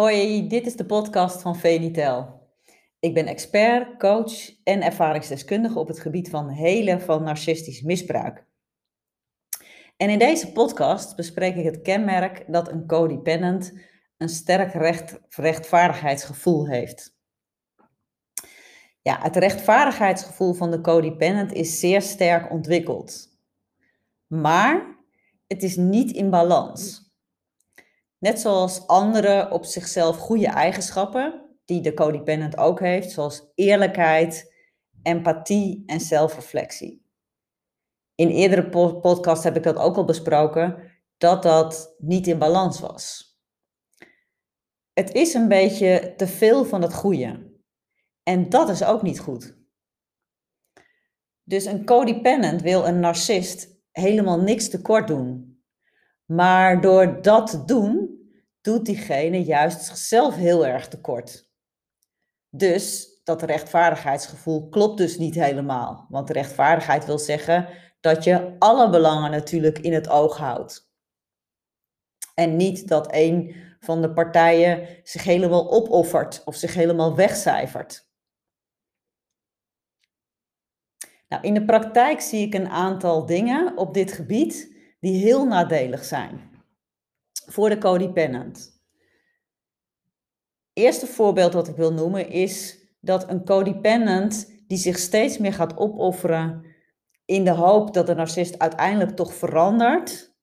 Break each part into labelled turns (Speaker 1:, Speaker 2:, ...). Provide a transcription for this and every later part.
Speaker 1: Hoi, dit is de podcast van Venitel. Ik ben expert, coach en ervaringsdeskundige op het gebied van helen van narcistisch misbruik. En in deze podcast bespreek ik het kenmerk dat een codependent een sterk recht, rechtvaardigheidsgevoel heeft. Ja, het rechtvaardigheidsgevoel van de codependent is zeer sterk ontwikkeld. Maar het is niet in balans. Net zoals andere op zichzelf goede eigenschappen, die de codependent ook heeft, zoals eerlijkheid, empathie en zelfreflectie. In eerdere podcasts heb ik dat ook al besproken, dat dat niet in balans was. Het is een beetje te veel van het goede. En dat is ook niet goed. Dus een codependent wil een narcist helemaal niks tekort doen. Maar door dat te doen, doet diegene juist zichzelf heel erg tekort. Dus dat rechtvaardigheidsgevoel klopt dus niet helemaal. Want rechtvaardigheid wil zeggen dat je alle belangen natuurlijk in het oog houdt. En niet dat een van de partijen zich helemaal opoffert of zich helemaal wegcijfert. Nou, in de praktijk zie ik een aantal dingen op dit gebied die heel nadelig zijn voor de codependent. Eerste voorbeeld dat ik wil noemen is dat een codependent die zich steeds meer gaat opofferen in de hoop dat de narcist uiteindelijk toch verandert,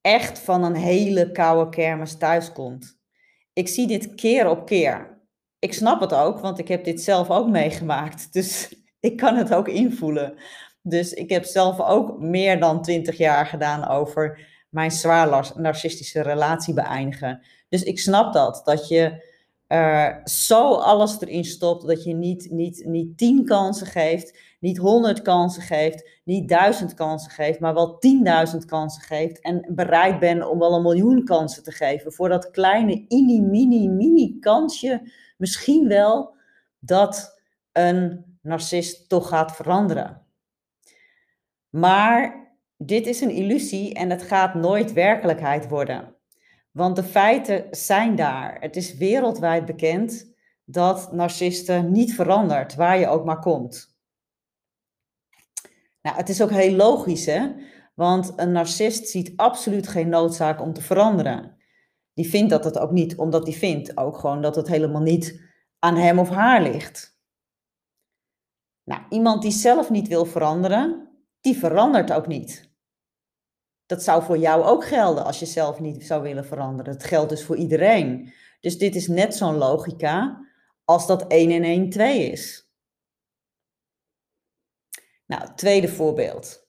Speaker 1: echt van een hele koude kermis thuiskomt. Ik zie dit keer op keer. Ik snap het ook, want ik heb dit zelf ook meegemaakt. Dus ik kan het ook invoelen. Dus ik heb zelf ook meer dan twintig jaar gedaan over mijn zwaar narcistische relatie beëindigen. Dus ik snap dat, dat je uh, zo alles erin stopt, dat je niet, niet, niet tien kansen geeft, niet honderd kansen geeft, niet duizend kansen geeft, maar wel tienduizend kansen geeft en bereid bent om wel een miljoen kansen te geven voor dat kleine, mini, mini, mini kansje, misschien wel dat een narcist toch gaat veranderen. Maar dit is een illusie en het gaat nooit werkelijkheid worden. Want de feiten zijn daar. Het is wereldwijd bekend dat narcisten niet verandert, waar je ook maar komt. Nou, het is ook heel logisch, hè? Want een narcist ziet absoluut geen noodzaak om te veranderen. Die vindt dat het ook niet, omdat die vindt ook gewoon dat het helemaal niet aan hem of haar ligt. Nou, iemand die zelf niet wil veranderen, die verandert ook niet. Dat zou voor jou ook gelden als je zelf niet zou willen veranderen. Het geldt dus voor iedereen. Dus dit is net zo'n logica als dat 1 en 1 2 is. Nou, tweede voorbeeld.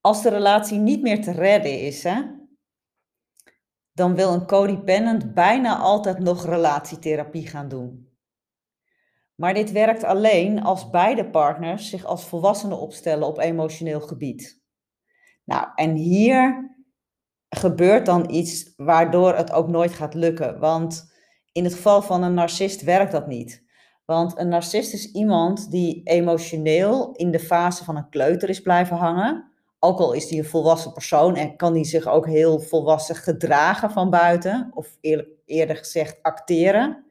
Speaker 1: Als de relatie niet meer te redden is, hè, dan wil een codependent bijna altijd nog relatietherapie gaan doen. Maar dit werkt alleen als beide partners zich als volwassenen opstellen op emotioneel gebied. Nou, en hier gebeurt dan iets waardoor het ook nooit gaat lukken. Want in het geval van een narcist werkt dat niet. Want een narcist is iemand die emotioneel in de fase van een kleuter is blijven hangen. Ook al is hij een volwassen persoon en kan hij zich ook heel volwassen gedragen van buiten. Of eerder gezegd acteren.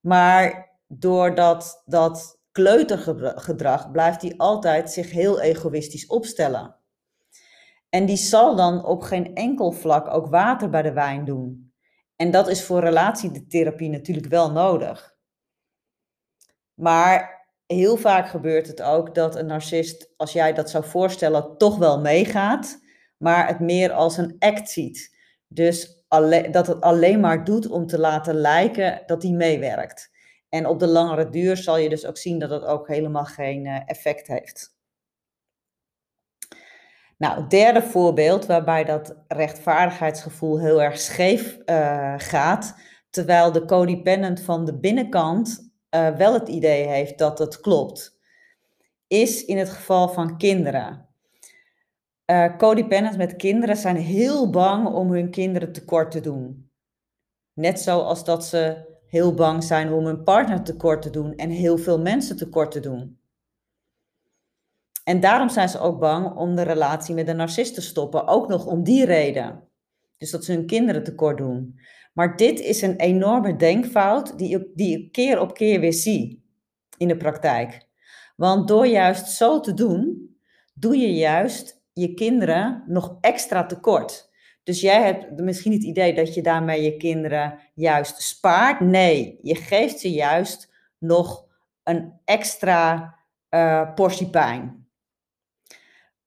Speaker 1: Maar door dat, dat kleutergedrag blijft hij altijd zich heel egoïstisch opstellen. En die zal dan op geen enkel vlak ook water bij de wijn doen. En dat is voor relatietherapie natuurlijk wel nodig. Maar heel vaak gebeurt het ook dat een narcist, als jij dat zou voorstellen, toch wel meegaat, maar het meer als een act ziet. Dus dat het alleen maar doet om te laten lijken dat hij meewerkt. En op de langere duur zal je dus ook zien dat het ook helemaal geen eh, effect heeft. Nou, het derde voorbeeld waarbij dat rechtvaardigheidsgevoel heel erg scheef uh, gaat, terwijl de codependent van de binnenkant uh, wel het idee heeft dat het klopt, is in het geval van kinderen. Uh, met kinderen zijn heel bang om hun kinderen tekort te doen. Net zoals dat ze heel bang zijn om hun partner tekort te doen en heel veel mensen tekort te doen. En daarom zijn ze ook bang om de relatie met de narcist te stoppen, ook nog om die reden. Dus dat ze hun kinderen tekort doen. Maar dit is een enorme denkfout die ik, die keer op keer weer zie in de praktijk. Want door juist zo te doen, doe je juist je kinderen nog extra tekort. Dus jij hebt misschien het idee dat je daarmee je kinderen juist spaart. Nee, je geeft ze juist nog een extra uh, portie pijn.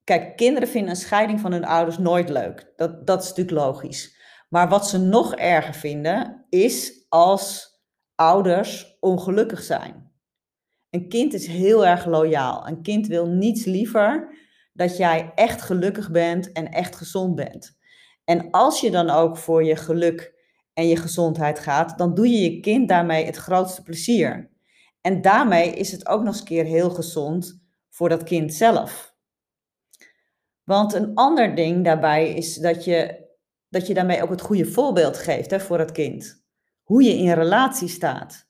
Speaker 1: Kijk, kinderen vinden een scheiding van hun ouders nooit leuk. Dat, dat is natuurlijk logisch. Maar wat ze nog erger vinden, is als ouders ongelukkig zijn. Een kind is heel erg loyaal. Een kind wil niets liever dat jij echt gelukkig bent en echt gezond bent. En als je dan ook voor je geluk en je gezondheid gaat, dan doe je je kind daarmee het grootste plezier. En daarmee is het ook nog eens keer heel gezond voor dat kind zelf. Want een ander ding daarbij is dat je, dat je daarmee ook het goede voorbeeld geeft hè, voor het kind. Hoe je in relatie staat.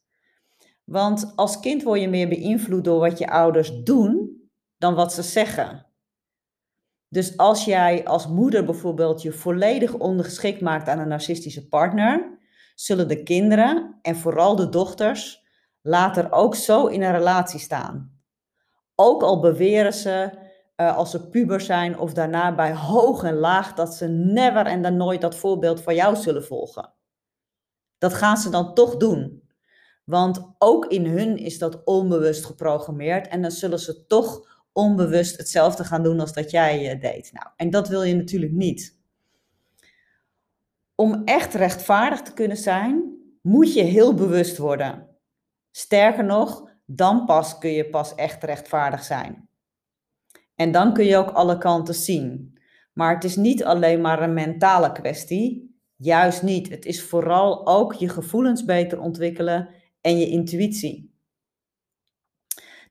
Speaker 1: Want als kind word je meer beïnvloed door wat je ouders doen dan wat ze zeggen. Dus als jij als moeder bijvoorbeeld je volledig ondergeschikt maakt aan een narcistische partner, zullen de kinderen en vooral de dochters later ook zo in een relatie staan. Ook al beweren ze uh, als ze puber zijn of daarna bij hoog en laag dat ze never en dan nooit dat voorbeeld van jou zullen volgen. Dat gaan ze dan toch doen. Want ook in hun is dat onbewust geprogrammeerd en dan zullen ze toch onbewust hetzelfde gaan doen als dat jij uh, deed. Nou, en dat wil je natuurlijk niet. Om echt rechtvaardig te kunnen zijn, moet je heel bewust worden. Sterker nog, dan pas kun je pas echt rechtvaardig zijn. En dan kun je ook alle kanten zien. Maar het is niet alleen maar een mentale kwestie. Juist niet. Het is vooral ook je gevoelens beter ontwikkelen en je intuïtie.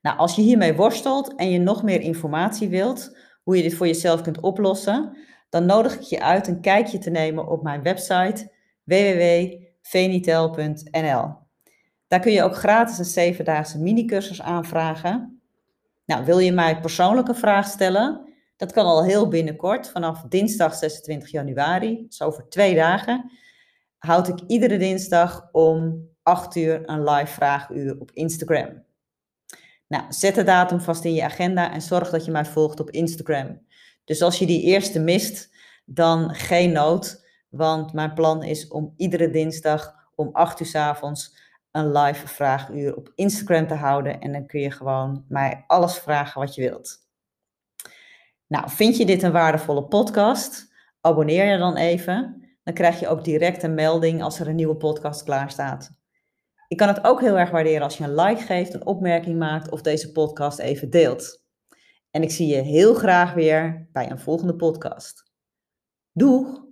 Speaker 1: Nou, als je hiermee worstelt en je nog meer informatie wilt, hoe je dit voor jezelf kunt oplossen, dan nodig ik je uit een kijkje te nemen op mijn website www.venitel.nl. Daar kun je ook gratis een zevendaagse mini-cursus aanvragen. Nou, wil je mij persoonlijke vraag stellen? Dat kan al heel binnenkort, vanaf dinsdag 26 januari, zo over twee dagen, houd ik iedere dinsdag om 8 uur een live vraaguur op Instagram. Nou, zet de datum vast in je agenda en zorg dat je mij volgt op Instagram. Dus als je die eerste mist, dan geen nood, want mijn plan is om iedere dinsdag om 8 uur s avonds een live vraaguur op Instagram te houden en dan kun je gewoon mij alles vragen wat je wilt. Nou, vind je dit een waardevolle podcast? Abonneer je dan even. Dan krijg je ook direct een melding als er een nieuwe podcast klaar staat. Ik kan het ook heel erg waarderen als je een like geeft, een opmerking maakt of deze podcast even deelt. En ik zie je heel graag weer bij een volgende podcast. Doeg!